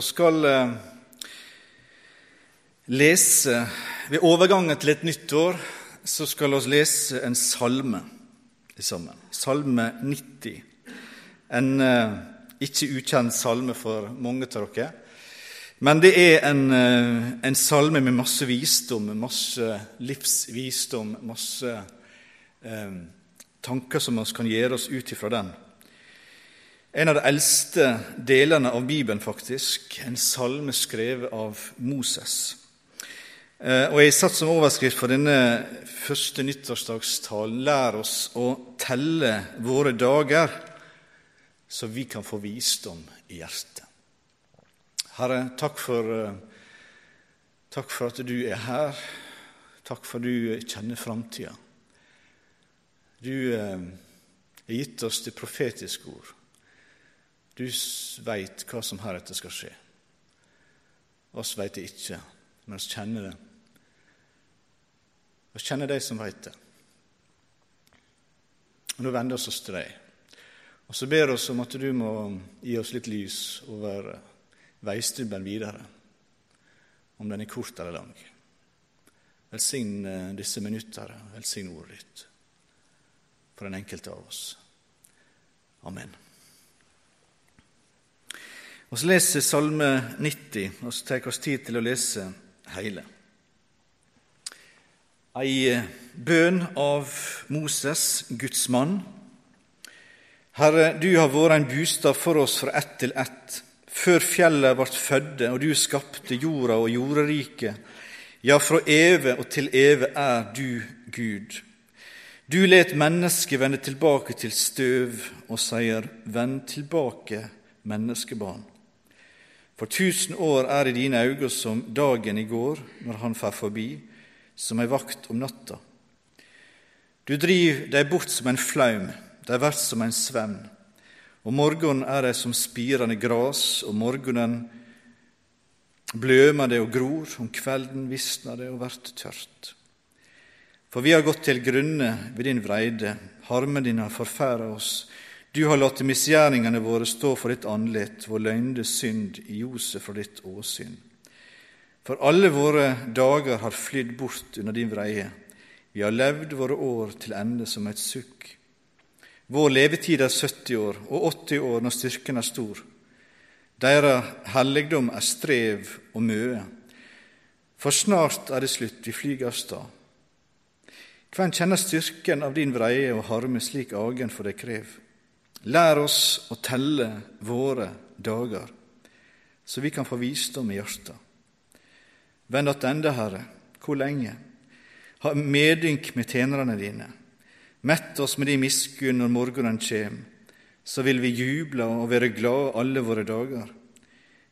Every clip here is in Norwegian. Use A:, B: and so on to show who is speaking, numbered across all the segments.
A: Vi skal eh, lese Ved overgangen til et nytt år så skal vi lese en salme sammen. Salme 90. En eh, ikke ukjent salme for mange av dere. Men det er en, eh, en salme med masse visdom, masse livsvisdom, masse eh, tanker som vi kan gjøre oss ut ifra den. En av de eldste delene av Bibelen, faktisk. En salme skrevet av Moses. Eh, og Jeg satt som overskrift for denne første nyttårsdagstalen 'Lær oss å telle våre dager, så vi kan få visdom i hjertet'. Herre, takk for, eh, takk for at du er her. Takk for at du kjenner framtida. Du eh, har gitt oss det profetiske ord. Du veit hva som heretter skal skje. Oss veit det ikke, men oss kjenner det. Vi kjenner de som veit det. Og Nå vender vi oss til deg. Og så ber vi oss om at du må gi oss litt lys over veistubben videre, om den er kort eller lang. Velsign eh, disse minutter, velsign ordet ditt for den enkelte av oss. Amen. Og Så leser Salme 90, og så tar vi oss tid til å lese hele. Ei bønn av Moses, Guds mann. Herre, du har vært en bostad for oss fra ett til ett, før fjellet ble fødde, og du skapte jorda og jorderiket. Ja, fra evig og til evig er du Gud. Du let mennesket vende tilbake til støv og sier, Vend tilbake, menneskebarn. For tusen år er i dine øyne som dagen i går når han fer forbi, som ei vakt om natta. Du driv dei bort som en flaum, dei vert som en svevn. Om morgenen er dei som spirende gras, om morgenen blømer det og gror, om kvelden visner det og vert tørt. For vi har gått til grunne ved din vreide, harmen din har forferda oss, du har latt misgjerningene våre stå for ditt andlet, vår løgnde synd i ljoset fra ditt åsyn. For alle våre dager har flydd bort under din vreie. Vi har levd våre år til ende som et sukk. Vår levetid er 70 år og 80 år når styrken er stor. Deres helligdom er strev og møe. For snart er det slutt, vi flyger av stad. Hvem kjenner styrken av din vreie og harme slik agen for det krev? Lær oss å telle våre dager, så vi kan få visdom i hjertet. Vend attende, Herre, hvor lenge? Ha medynk med tjenerne dine. Mett oss med din miskunn når morgenen kjem, så vil vi juble og være glade alle våre dager.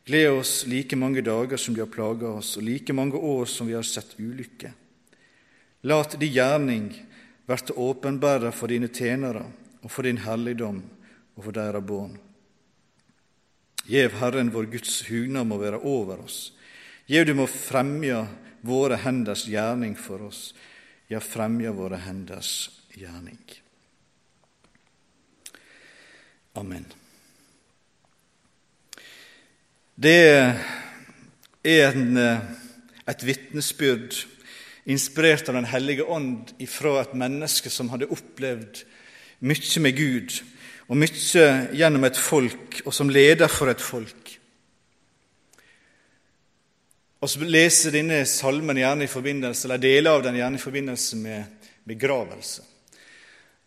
A: Gled oss like mange dager som de har plaga oss, og like mange år som vi har sett ulykke. Lat di gjerning verte åpenbæra for dine tjenere og for din helligdom og for deres barn. Gjev Herren vår Guds hugnad må være over oss. Gjev du må fremja våre henders gjerning for oss. Ja, fremja våre henders gjerning. Amen. Det er en, et vitnesbyrd inspirert av Den hellige ånd ifra et menneske som hadde opplevd mye med Gud, og mye gjennom et folk, og som leder for et folk. Og så leser denne salmen gjerne i forbindelse, eller deler av den gjerne i forbindelse med begravelse.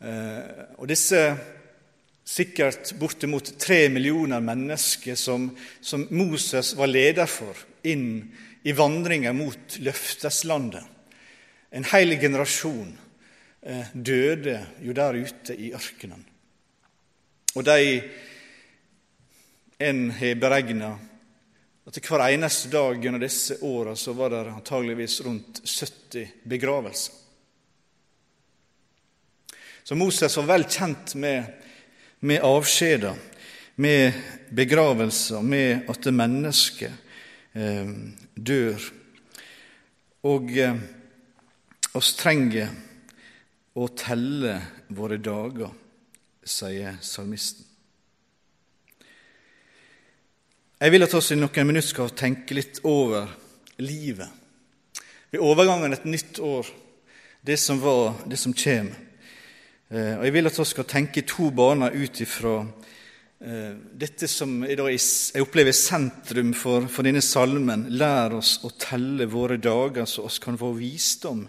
A: Eh, og disse sikkert bortimot tre millioner mennesker som, som Moses var leder for inn i vandringa mot løfteslandet. En hel generasjon eh, døde jo der ute i ørkenen. Og de en har beregna at hver eneste dag gjennom disse åra så var det antageligvis rundt 70 begravelser. Så Moses var vel kjent med, med avskjeder, med begravelser, med at mennesket eh, dør. Og eh, oss trenger å telle våre dager sier salmisten. Jeg vil at vi i noen minutter skal tenke litt over livet. Ved overgangen et nytt år, det som var, det som kommer. Eh, og Jeg vil at vi skal tenke to baner ut ifra eh, dette som jeg, jeg opplever sentrum for, for, denne salmen. Lær oss å telle våre dager, så oss kan få visdom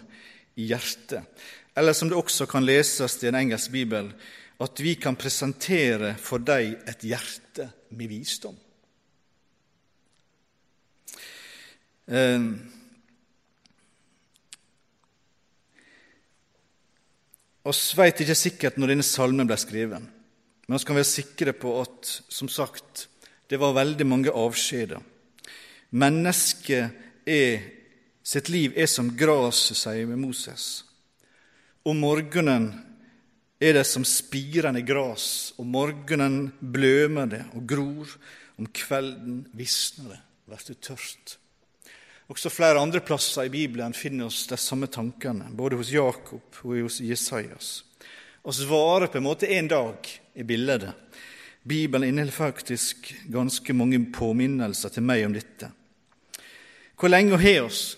A: i hjertet. Eller som det også kan leses i en engelsk bibel, at vi kan presentere for deg et hjerte med visdom. Eh, oss veit ikke sikkert når denne salmen ble skrevet, men vi kan være sikre på at som sagt, det var veldig mange avskjeder. Mennesket er, sitt liv er som graset, sier Moses. Om morgenen er det som spirende gras, om morgenen blømer det og gror, om kvelden visner det, blir det tørt. Også flere andre plasser i Bibelen finner oss de samme tankene, både hos Jakob og hos Jesajas. Og svaret på en måte en dag i bildet. Bibelen inneholder faktisk ganske mange påminnelser til meg om dette. Hvor lenge har oss?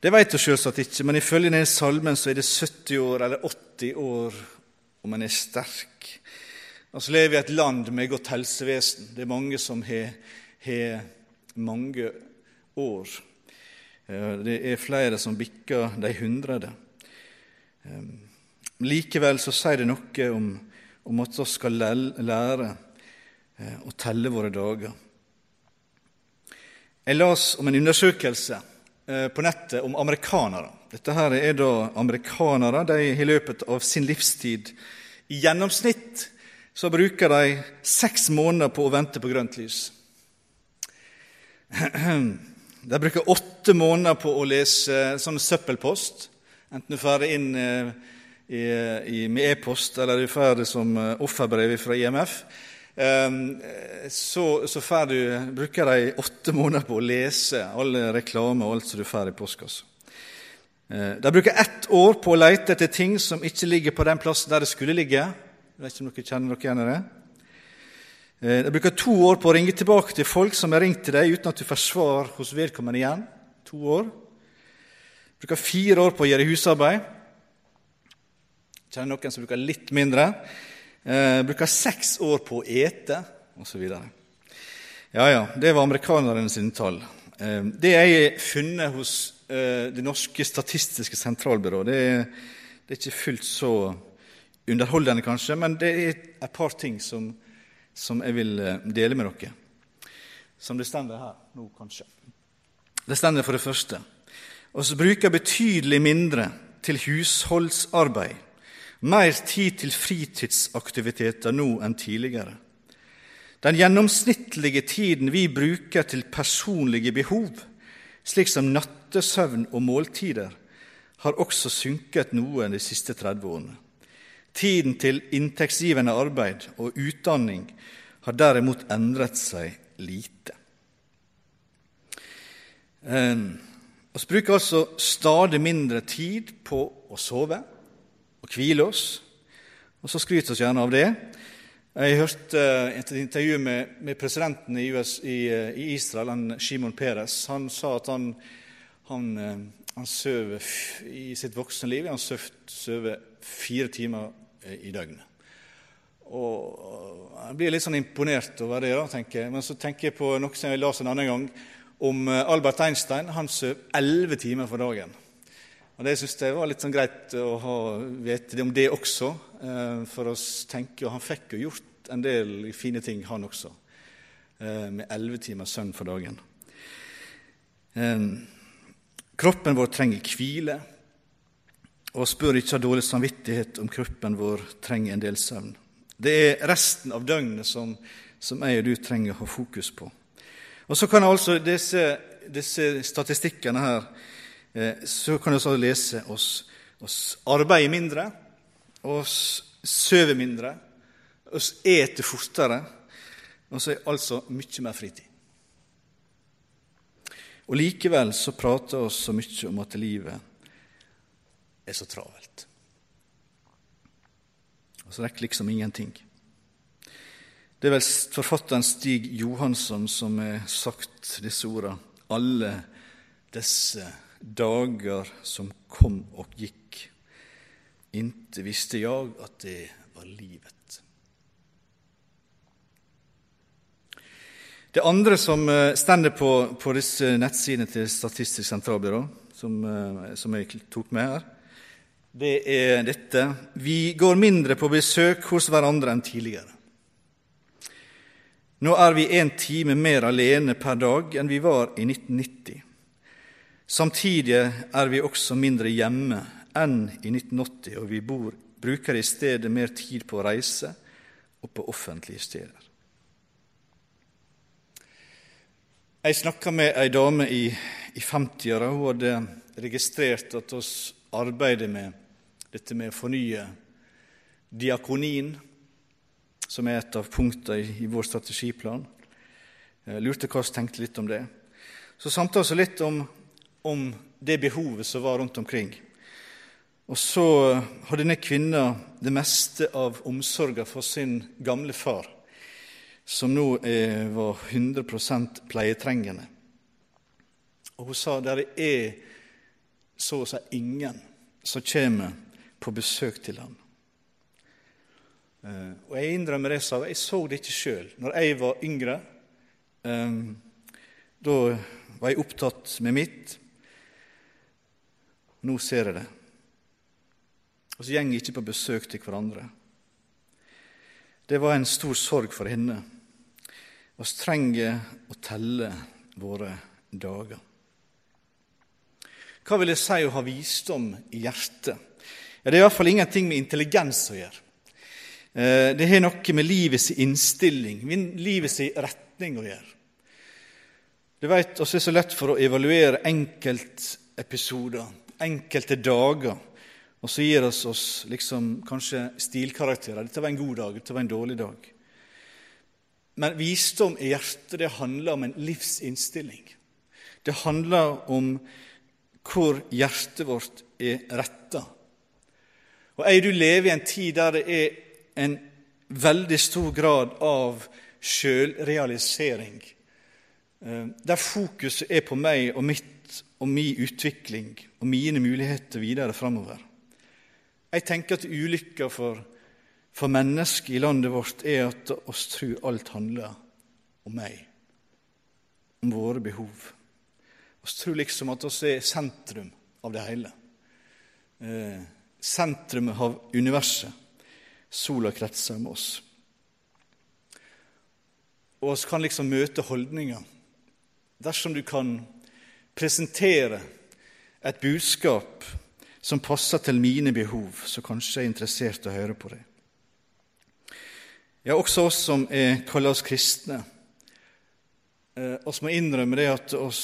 A: Det vet vi selvsagt ikke, men ifølge denne salmen så er det 70 år eller 80 år om en er sterk. Vi lever i et land med godt helsevesen. Det er mange som har, har mange år. Det er flere som bikker de hundrede. Ehm, likevel så sier det noe om, om at vi skal lære eh, å telle våre dager. Jeg las om en undersøkelse Eh, på nettet om amerikanere. Dette her er da amerikanere. De i løpet av sin livstid i gjennomsnitt så bruker de seks måneder på å vente på grønt lys. De bruker åtte måneder på å lese sånn søppelpost, enten du får det inn eh, i, i, med e-post eller du får det som eh, offerbrev fra IMF. Ehm, så, så du, bruker de åtte måneder på å lese alle reklame og alt som du får i postkassa. Eh, de bruker ett år på å lete etter ting som ikke ligger på den plassen der det skulle ligge. Jeg vet ikke om dere kjenner dere igjen i det? Eh, de bruker to år på å ringe tilbake til folk som har ringt til deg uten at du får svar hos vedkommende igjen. To år. De bruker fire år på å gjøre husarbeid. Kjenner noen som bruker litt mindre. Eh, bruker seks år på å ete, osv. Ja, ja, det var amerikanerne sine tall. Eh, det jeg har funnet hos eh, Det norske statistiske sentralbyrå, det er, det er ikke fullt så underholdende, kanskje, men det er et par ting som, som jeg vil eh, dele med dere. Som det står her nå, kanskje. Det står for det første Vi bruker betydelig mindre til husholdsarbeid mer tid til fritidsaktiviteter nå enn tidligere. Den gjennomsnittlige tiden vi bruker til personlige behov, slik som nattesøvn og måltider, har også synket noe de siste 30 årene. Tiden til inntektsgivende arbeid og utdanning har derimot endret seg lite. Vi bruker altså stadig mindre tid på å sove og hvile oss. Og så skryter vi gjerne av det. Jeg hørte uh, et intervju med, med presidenten i, US, i, uh, i, Israel, han, Shimon Peres. Han sa at han, han, uh, han søver i sitt voksne liv han søver fire timer i døgnet. Og Jeg blir litt sånn imponert over det, da, tenker jeg. men så tenker jeg på noe som jeg leste en annen gang, om Albert Einstein. Han søv elleve timer for dagen. Og Det syns jeg var litt sånn greit å ha, vite om det også, eh, for å tenke Og han fikk jo gjort en del fine ting, han også, eh, med elleve timers søvn for dagen. Eh, kroppen vår trenger hvile, og spør ikke av dårlig samvittighet om kroppen vår trenger en del søvn. Det er resten av døgnet som, som jeg og du trenger å ha fokus på. Og Så kan altså disse, disse statistikkene her så kan vi lese oss, arbeider mindre, oss sover mindre, oss eter fortere, og så er altså mye mer fritid. Og Likevel så prater vi så mye om at livet er så travelt. Og så rekker liksom ingenting. Det er vel forfatteren Stig Johansson som har sagt disse ordene. Alle disse dager som kom og gikk, inte visste jeg at det var livet. Det andre som eh, stender på, på disse nettsidene til Statistisk sentralbyrå, som, eh, som, jeg tok med her, det er dette Vi går mindre på besøk hos hverandre enn tidligere. Nå er vi en time mer alene per dag enn vi var i 1990. Samtidig er vi også mindre hjemme enn i 1980, og vi bor, bruker i stedet mer tid på å reise og på offentlige steder. Jeg snakka med ei dame i, i 50-åra. Hun hadde registrert at vi arbeider med dette med å fornye diakonien, som er et av punktene i, vår strategiplan. Jeg lurte hva vi tenkte litt om det. Så samtalte vi litt om, om, det behovet som var rundt omkring. Og så har denne kvinna det meste av omsorga for sin gamle far som nå er, var 100 pleietrengende. Og hun sa det er så å si ingen som kommer på besøk til ham. Eh, og Jeg innrømmer det, sa jeg så det ikke sjøl. Når jeg var yngre, um, da var jeg opptatt med mitt. Nå ser jeg det. Og så går ikke på besøk til hverandre. Det var en stor sorg for henne. Vi trenger å telle våre dager. Hva vil det si å ha visdom i hjertet? Ja, det er i hvert fall ingenting med intelligens å gjøre. Eh, det har noe med livets innstilling, livets retning å gjøre. Du vet, oss er så lett for å evaluere enkeltepisoder, enkelte dager, og så gir oss oss liksom kanskje stilkarakterer. 'Dette var en god dag. Dette var en dårlig dag.' Men visdom i hjertet det handler om en livsinnstilling. Det handler om hvor hjertet vårt er retta. Og Ei du lever i en tid der det er en veldig stor grad av sjølrealisering, eh, der fokuset er på meg og mitt og min utvikling og mine muligheter videre framover. Jeg tenker at ulykka for for mennesket i landet vårt er at oss tror alt handler om meg, om våre behov. Vi tror liksom at oss er sentrum av det hele. Eh, sentrum av universet. Sola kretser med oss. Og vi kan liksom møte holdninger. Dersom du kan presentere et budskap som passer til mine behov, så kanskje er interessert i å høre på det. Ja, også oss som er kaller oss kristne. Eh, oss må innrømme det at oss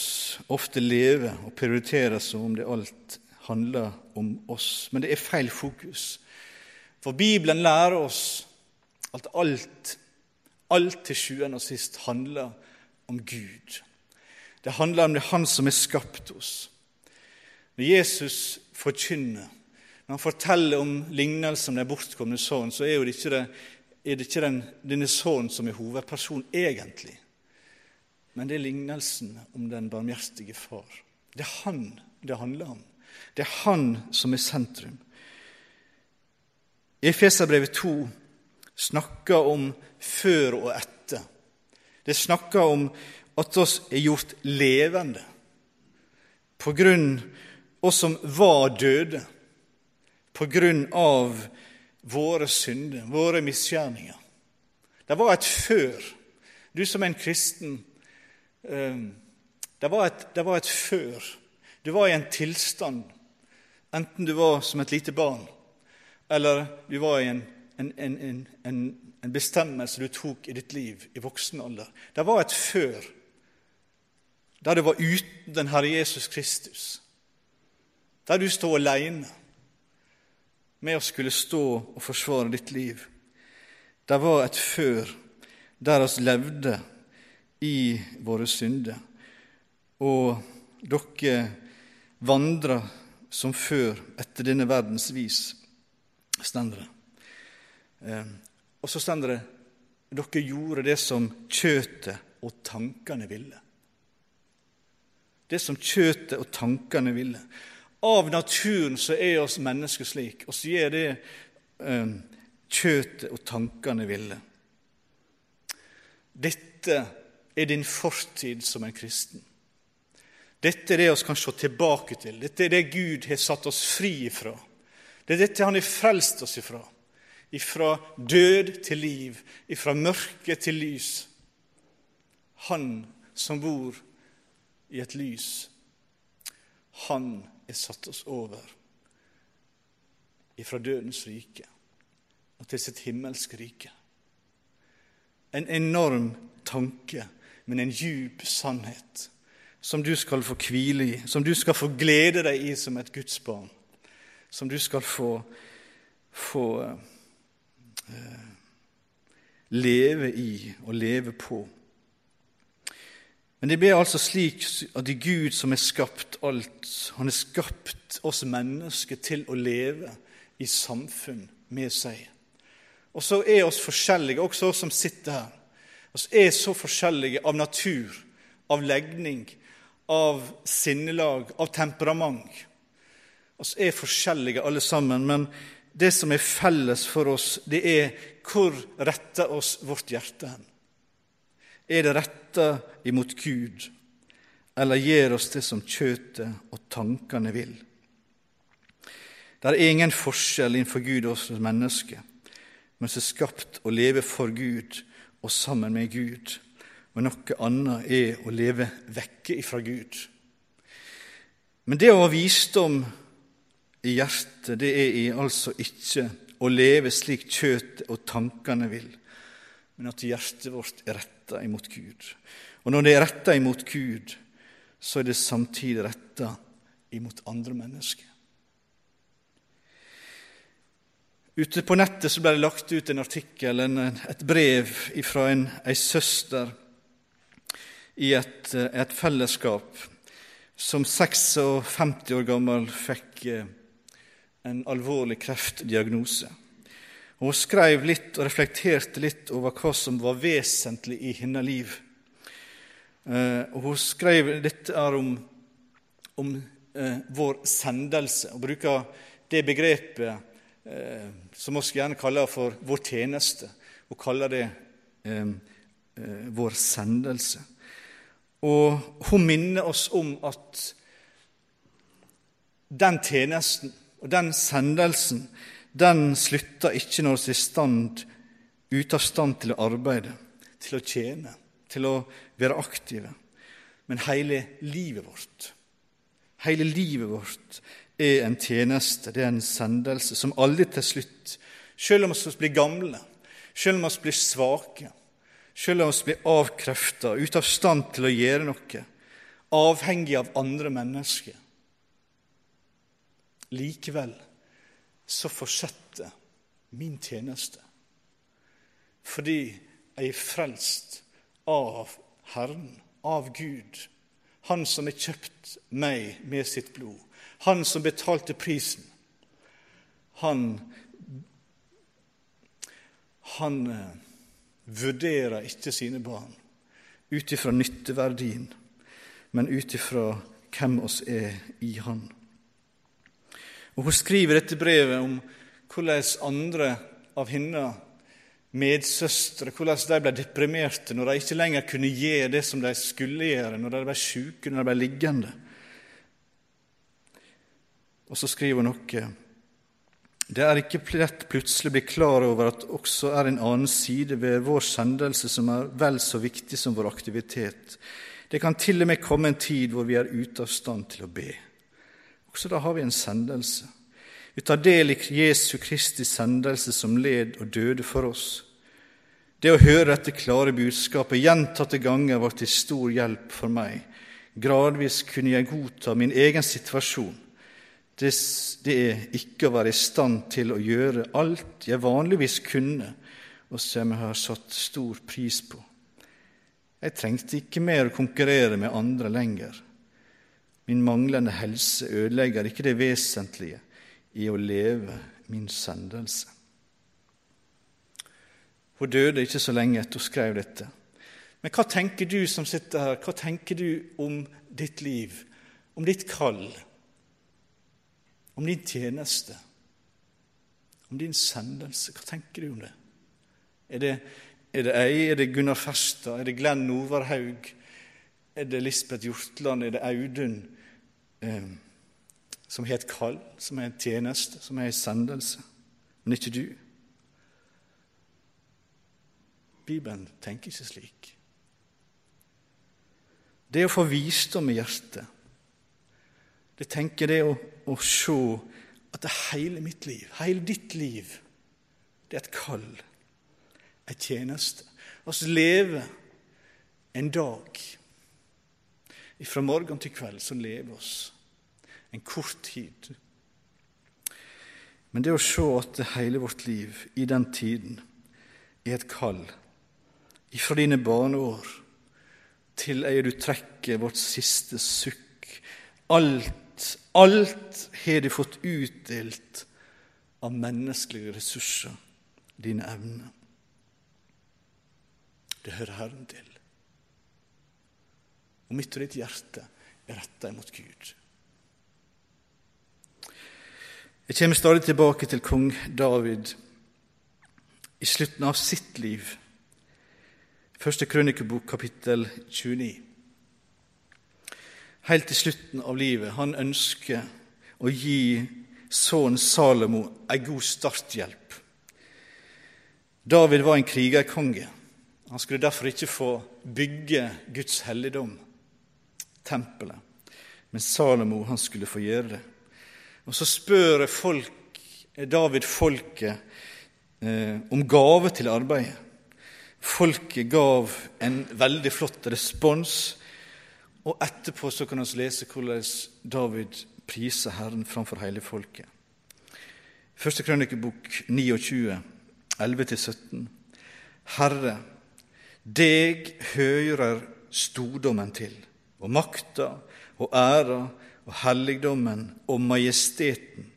A: ofte lever og prioriterer som om det alt handler om oss. Men det er feil fokus. For Bibelen lærer oss at alt, alt til sjuende og sist handler om Gud. Det handler om det Han som har skapt oss. Når Jesus forkynner, når han forteller om lignelsen om den bortkomne sønnen, så er det ikke det er det ikke den, denne sønnen som er hovedperson egentlig, men det er lignelsen om den barmhjertige far. Det er han det handler om. Det er han som er sentrum. Efeserbrevet 2 snakker om før og etter. Det snakker om at oss er gjort levende på grunn oss som var døde, på grunn av våre synder, våre misgjerninger. Det var et før. Du som en kristen ehm, det var, et, det var et før. Du var i en tilstand, enten du var som et lite barn, eller du var i en, en, en, en bestemmelse du tok i ditt liv i voksen alder. Det var et før, der du var uten den Herre Jesus Kristus, der du står alene med å skulle stå og forsvare ditt liv. Det var et før der oss levde i våre synder. Og dere vandra som før etter denne verdens vis, stender det. Eh, og så stender det dere gjorde det som kjøtet og tankene ville. Det som kjøtet og tankene ville. Av naturen så er oss mennesker slik, og så gjør det eh, kjøtet og tankene ville. Dette er din fortid som en kristen. Dette er det vi kan se tilbake til. Dette er det Gud har satt oss fri ifra. Det er dette Han har frelst oss ifra. Ifra død til liv, ifra mørke til lys. Han som bor i et lys, han er satt oss over ifra dødens rike og til sitt himmelske rike. En enorm tanke, men en djup sannhet som du skal få hvile i, som du skal få glede deg i som et Guds barn, som du skal få, få uh, leve i og leve på. Men det blir altså slik at det er Gud som har skapt alt. Han har skapt oss mennesker til å leve i samfunn med seg. Og så er oss forskjellige, også oss som sitter her. Vi er så forskjellige av natur, av legning, av sinnelag, av temperament. Vi er forskjellige alle sammen, men det som er felles for oss, det er hvor retter oss vårt hjerte hen? Er det retta imot Gud, eller gjør oss det som kjøtet og tankene vil? Det er ingen forskjell innenfor Gud og oss mennesker men som er skapt å leve for Gud og sammen med Gud. Og noe annet er å leve vekke ifra Gud. Men det å ha visdom i hjertet, det er altså ikke å leve slik kjøtet og tankene vil, men at hjertet vårt er retta imot Gud. Og når det er retta imot Gud, så er det samtidig retta imot andre mennesker. Ute på nettet så ble det lagt ut en artikkel, en, et brev fra en, ei søster i et, et, fellesskap som 56 år gammel fikk eh, en alvorlig kreftdiagnose. Hun skrev litt og reflekterte litt over hva som var vesentlig i hennes liv. Eh, og hun skrev dette er om, om eh, vår sendelse, og bruker det begrepet eh, som vi gjerne kaller for vår tjeneste, og kaller det eh, eh, vår sendelse. Og hun minner oss om at den tjenesten og den sendelsen den slutter ikke når vi er stand, ute av stand til å arbeide, til å tjene, til å være aktive. Men hele livet vårt, hele livet vårt er en tjeneste, det er en sendelse, som aldri til slutt, selv om vi blir gamle, selv om vi blir svake, selv om vi blir avkrefta, ute av stand til å gjøre noe, avhengig av andre mennesker. Likevel så fortsetter min tjeneste, fordi jeg er frelst av Herren, av Gud, Han som har kjøpt meg med sitt blod. Han som betalte prisen, han, han eh, vurderer ikke sine barn ut ifra nytteverdien, men ut ifra hvem oss er i Han. Og Hun skriver dette brevet om hvordan andre av hennes medsøstre hvordan de ble deprimerte når de ikke lenger kunne gjøre det som de skulle gjøre, når de ble syke, når de ble liggende. Og så skriver hun noe Det er ikke lett plutselig å bli klar over at også er en annen side ved vår sendelse som er vel så viktig som vår aktivitet. Det kan til og med komme en tid hvor vi er ute av stand til å be. Også da har vi en sendelse. Vi tar del i Jesu Kristi sendelse som led og døde for oss. Det å høre dette klare budskapet gjentatte ganger var til stor hjelp for meg. Gradvis kunne jeg godta min egen situasjon det, det er ikke å være i stand til å gjøre alt jeg vanligvis kunne, og som jeg har satt stor pris på. Jeg trengte ikke mer å konkurrere med andre lenger. Min manglende helse ødelegger ikke det vesentlige i å leve min sendelse. Hun døde ikke så lenge etter hun skrev dette. Men hva tenker du som sitter her, hva tenker du om ditt liv, om ditt kall, om din tjeneste, om din sendelse? Hva tenker du om det? Er det, er det ei, er det Gunnar Ferstad, er det Glenn Overhaug? er det Lisbeth Hjortland, er det Audun eh, som har et kall, som har en tjeneste, som har en sendelse, men ikke du? Bibelen tenker ikke slik. Det å få visdom i hjertet, det tenker det å, å se at det hele mitt liv, hele ditt liv, det er et kall, en tjeneste. Vi lever en dag. Fra morgen til kveld så lever oss en kort tid. Men det å se at hele vårt liv i den tiden er et kall ifra dine barneår til ei du trekker vårt siste sukk. Alt, alt har du fått utdelt av menneskelige ressurser, dine evner. Det hører Herren til. Og mitt og ditt hjerte er retta imot Gud. Jeg kommer stadig tilbake til kong David i slutten av sitt liv. Første krønikebok, kapittel 29. Helt til slutten av livet. Han ønsker å gi sønnen Salomo ei god starthjelp. David var en krigerkonge. Han skulle derfor ikke få bygge Guds helligdom, tempelet. Men Salomo han skulle få gjøre det. Og Så spør folk, David folket eh, om gave til arbeidet. Folket gav en veldig flott respons, og etterpå så kan vi lese hvordan David priser Herren framfor hele folket. Første krønikebok 29, 11-17. Herre, deg hører stordommen til, og makta og æra og helligdommen og majesteten,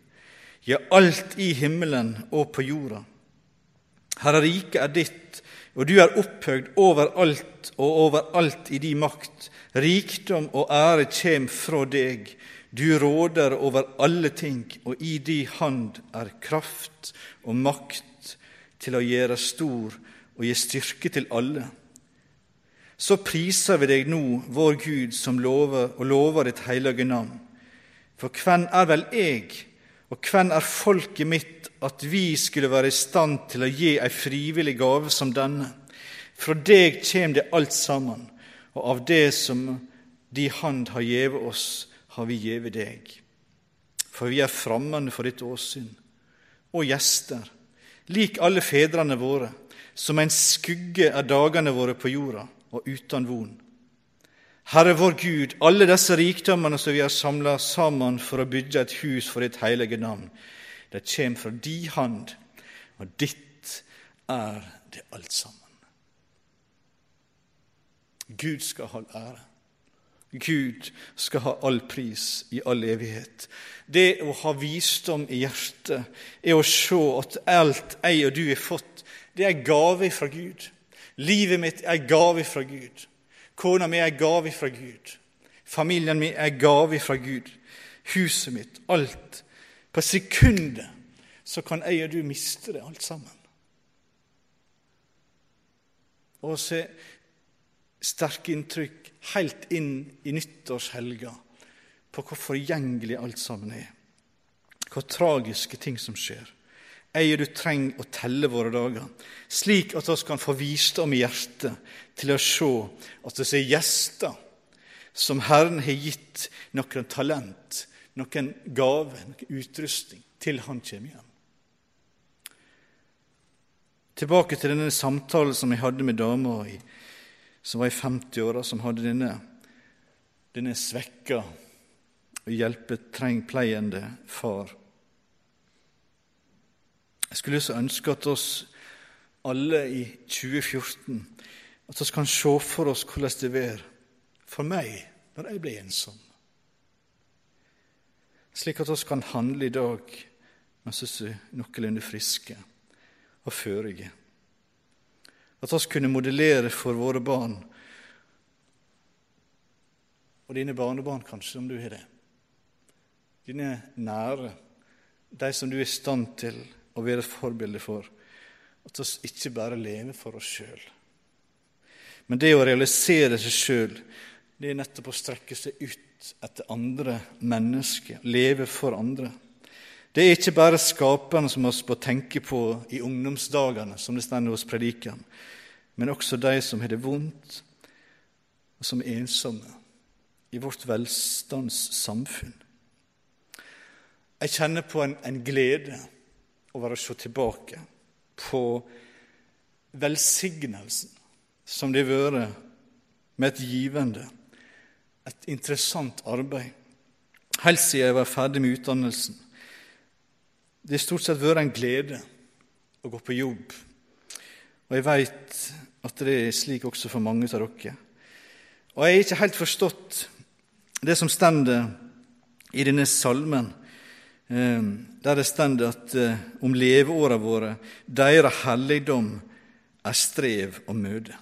A: ja, alt i himmelen og på jorda. Herre, riket er ditt, og du er opphøgd overalt og overalt i din makt. Rikdom og ære kjem fra deg. Du råder over alle ting, og i di hand er kraft og makt til å gjøre stor og gi styrke til alle. Så priser vi deg nå, vår Gud, som lover og lover ditt hellige navn. For hvem er vel jeg, og hvem er folket mitt, at vi skulle være i stand til å gi ei frivillig gave som denne. Fra deg kjem det alt sammen, og av det som de hand har gjeve oss, har vi gjeve deg. For vi er fremmede for ditt åsyn, og gjester, lik alle fedrene våre, som en skugge er dagene våre på jorda, og uten von. Herre vår Gud, alle disse rikdommene som vi har samla sammen for å bygge et hus for ditt hellige navn, det kommer fra di hand, og ditt er det alt sammen. Gud skal ha ære. Gud skal ha all pris i all evighet. Det å ha visdom i hjertet er å se at alt jeg og du har fått, det er en gave fra Gud. Livet mitt er gave fra Gud. Kona mi er gave fra Gud. Familien min er gave fra Gud. Huset mitt, alt på sekundet så kan jeg og du miste det alt sammen. Og se sterke inntrykk helt inn i nyttårshelga på hvor forgjengelig alt sammen er. Hvor tragiske ting som skjer. Jeg du trenger å telle våre dager, slik at vi kan få visdom i hjertet til å se at vi er gjester som Herren har gitt noen talent, noen gave, noen utrustning, til han kommer hjem. Tilbake til denne samtalen som jeg hadde med dama som var i 50-åra, som hadde denne, denne svekka og hjelpepleiende far. Jeg skulle så ønske at oss alle i 2014 at vi kan se for oss hvordan det vil for meg når jeg blir ensom slik at vi kan handle i dag mens vi er noenlunde friske og førige. At vi kunne modellere for våre barn og dine barnebarn, kanskje, om du har det. Dine nære, de som du er i stand til å være et forbilde for. At vi ikke bare lever for oss sjøl. Men det å realisere seg sjøl, det er nettopp å strekke seg ut etter andre mennesker, leve for andre. Det er ikke bare skaperen som vi må tenke på i ungdomsdagene, som det står hos prediken, men også de som har det vondt, og som er ensomme i vårt velstandssamfunn. Jeg kjenner på en, en glede over å se tilbake på velsignelsen som det har vært med et givende, et interessant arbeid, helt siden jeg var ferdig med utdannelsen. Det har stort sett vært en glede å gå på jobb, og jeg veit at det er slik også for mange av dere. Og jeg har ikke helt forstått det som stender i denne salmen, der det stender at eh, om leveåra våre, deres helligdom er strev og møte.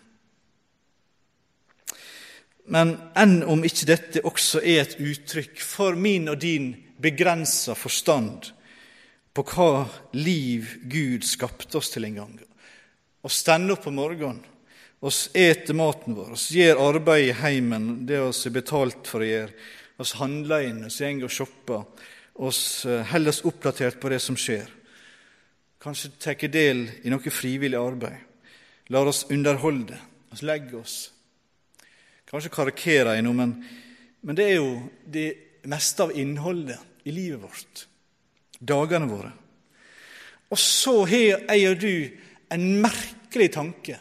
A: Men enn om ikke dette også er et uttrykk for min og din begrensa forstand på hva liv Gud skapte oss til en gang. Å stende opp om morgenen, oss eter maten vår, oss gjør arbeid i heimen, det vi er betalt for å gjøre, oss handler inn, oss går og shopper, oss eh, holder oss oppdatert på det som skjer. Kanskje tar del i noe frivillig arbeid. Lar oss underholde, oss legge oss. Kanskje karikerer jeg noe, men, men det er jo det meste av innholdet i livet vårt, dagene våre. Og så har jeg og du en merkelig tanke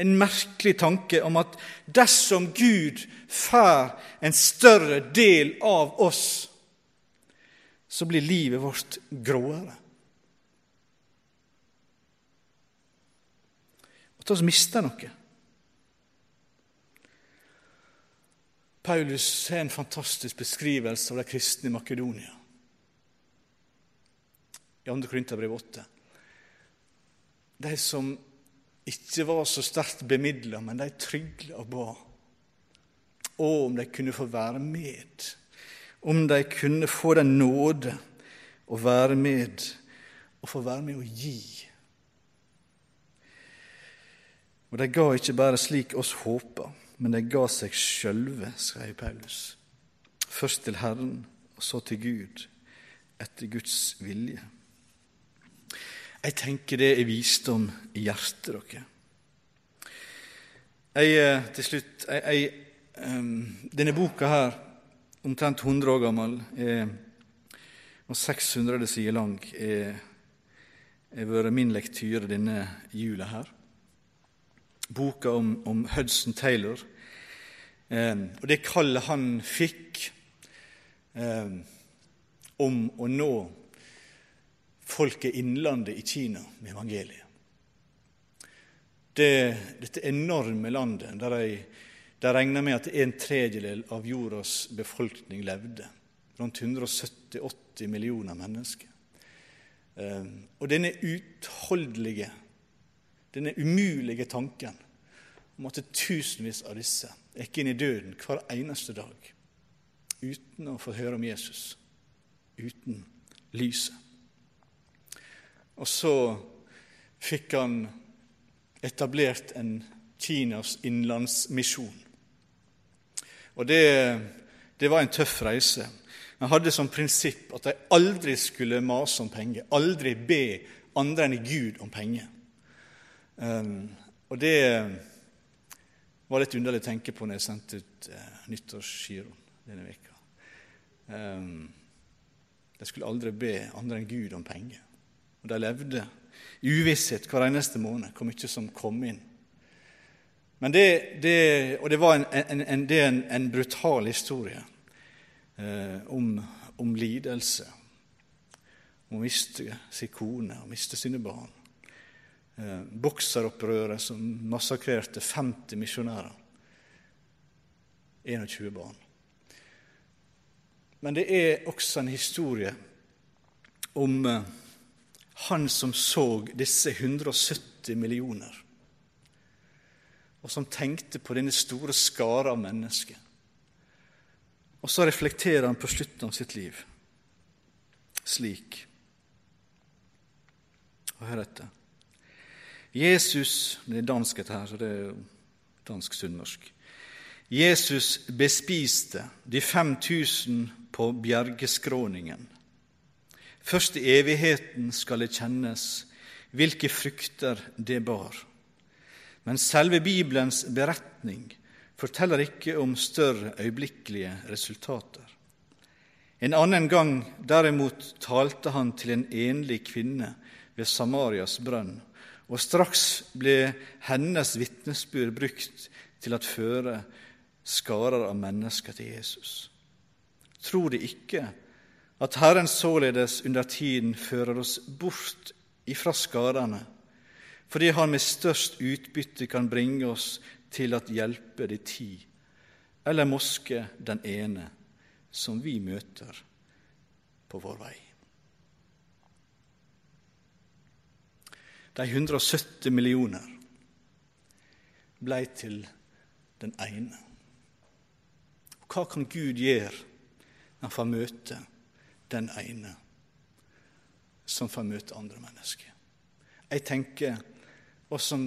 A: en merkelig tanke om at dersom Gud får en større del av oss, så blir livet vårt gråere. At vi mister noe. Paulus har en fantastisk beskrivelse av de kristne i Makedonia. I 2. Korinterbrev 8. De som ikke var så sterkt bemidla, men de trygla og ba. Og om de kunne få være med, om de kunne få den nåde å være med og få være med å gi. Og de ga ikke bare slik oss håpa, men de ga seg sjølve, skrev Paulus. Først til Herren, og så til Gud, etter Guds vilje. Jeg tenker det er visdom i hjertet dere. Jeg, eh, til slutt jeg, jeg, Denne boka her, omtrent 100 år gammel er, og 600 sider lang, har vært min lektyre denne jula her. Boka om, om Hudson Taylor. og det kallet han fikk om å nå folket innlandet i Kina med evangeliet. Det, dette enorme landet der de, de regner med at en tredjedel av jordas befolkning levde. Rundt 170-80 millioner mennesker. Eh, og denne utholdelige, denne umulige tanken om at tusenvis av disse gikk inn i døden hver eneste dag uten å få høre om Jesus, uten lyset. Og så fikk han etablert en Kinas innenlandsmisjon. Og det, det, var en tøff reise. Jeg hadde som prinsipp at jeg aldri skulle mase om penger, aldri be andre enn Gud om penger. Um, og det var litt underlig å tenke på når jeg sendte ut uh, nyttårsgiroen denne veka. Um, de skulle aldri be andre enn Gud om penger. Og de levde i uvisshet hver eneste måned hvor mye som kom inn. Men det, det, og det, var en, en, en, det en, brutal historie eh, om, om, lidelse. Om å miste sin kone og miste sine barn. Eh, bokseropprøret som massakrerte 50 misjonærer. 21 barn. Men det er også en historie om eh, han som så disse 170 millioner og som tenkte på denne store skara av mennesker. Og så reflekterer han på slutten av sitt liv slik. Og hør etter. Jesus Det er dansk, dette her, så det er dansk-sunnmørsk. Jesus bespiste de 5000 på bjergeskråningen. Først i evigheten skal det kjennes hvilke frukter det bar. Men selve Bibelens beretning forteller ikke om større øyeblikkelige resultater. En annen gang derimot talte han til en enlig kvinne ved Samarias brønn, og straks ble hennes vitnesbyrd brukt til å føre skarer av mennesker til Jesus. Tror de ikke at Herren således under tiden fører oss bort ifra skadene, fordi Han med størst utbytte kan bringe oss til at hjelpe de ti, eller moske den ene som vi møter på vår vei. De 170 millioner blei til den ene. Hva kan Gud gjøre når han får møte den ene som får møte andre mennesker? Jeg tenker oss som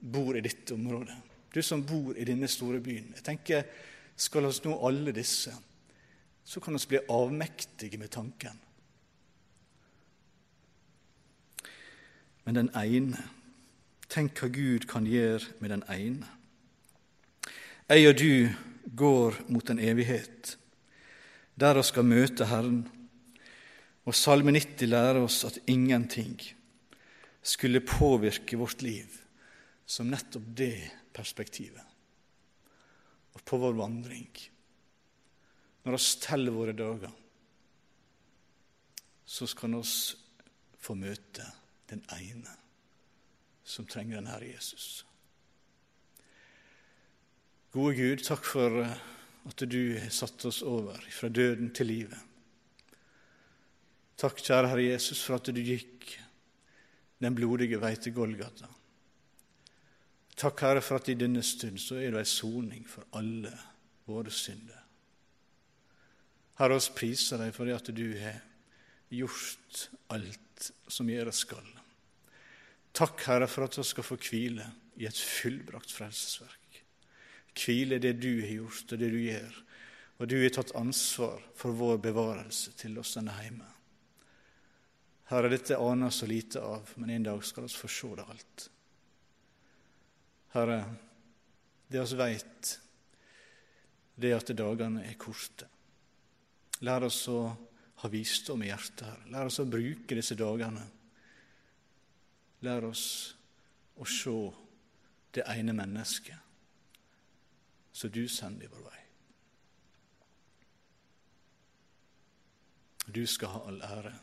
A: bor i ditt område. du som bor i denne store byen. Jeg tenker, Skal oss nå alle disse, så kan vi bli avmektige med tanken. Men den ene Tenk hva Gud kan gjøre med den ene. Jeg og du går mot en evighet der vi skal møte Herren. Og Salme 90 lærer oss at ingenting skulle påvirke vårt liv som nettopp det perspektivet. Og på vår vandring, når vi teller våre dager, så skal vi få møte den ene som trenger den Herre Jesus. Gode Gud, takk for at du har satt oss over fra døden til livet. Takk, kjære Herre Jesus, for at du gikk den blodige vei til Golgata. Takk, Herre, for at i denne stund så er det ei soning for alle våre synder. Herre, oss priser deg for det at du har gjort alt som gjøres skal. Takk, Herre, for at vi skal få hvile i et fullbrakt frelsesverk hvile det du har gjort, og det du gjør. Og du har tatt ansvar for vår bevarelse til oss denne hjemme. Herre, dette aner så lite av, men en dag skal vi få se det alt. Herre, det vi veit, det er at dagene er korte. Lær oss å ha visdom i hjertet. Herre. Lær oss å bruke disse dagene. Lær oss å se det ene mennesket som du sender i vår vei. Du skal ha all ære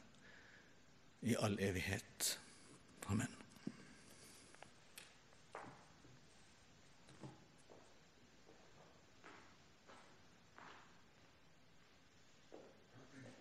A: i all evighet. Amen.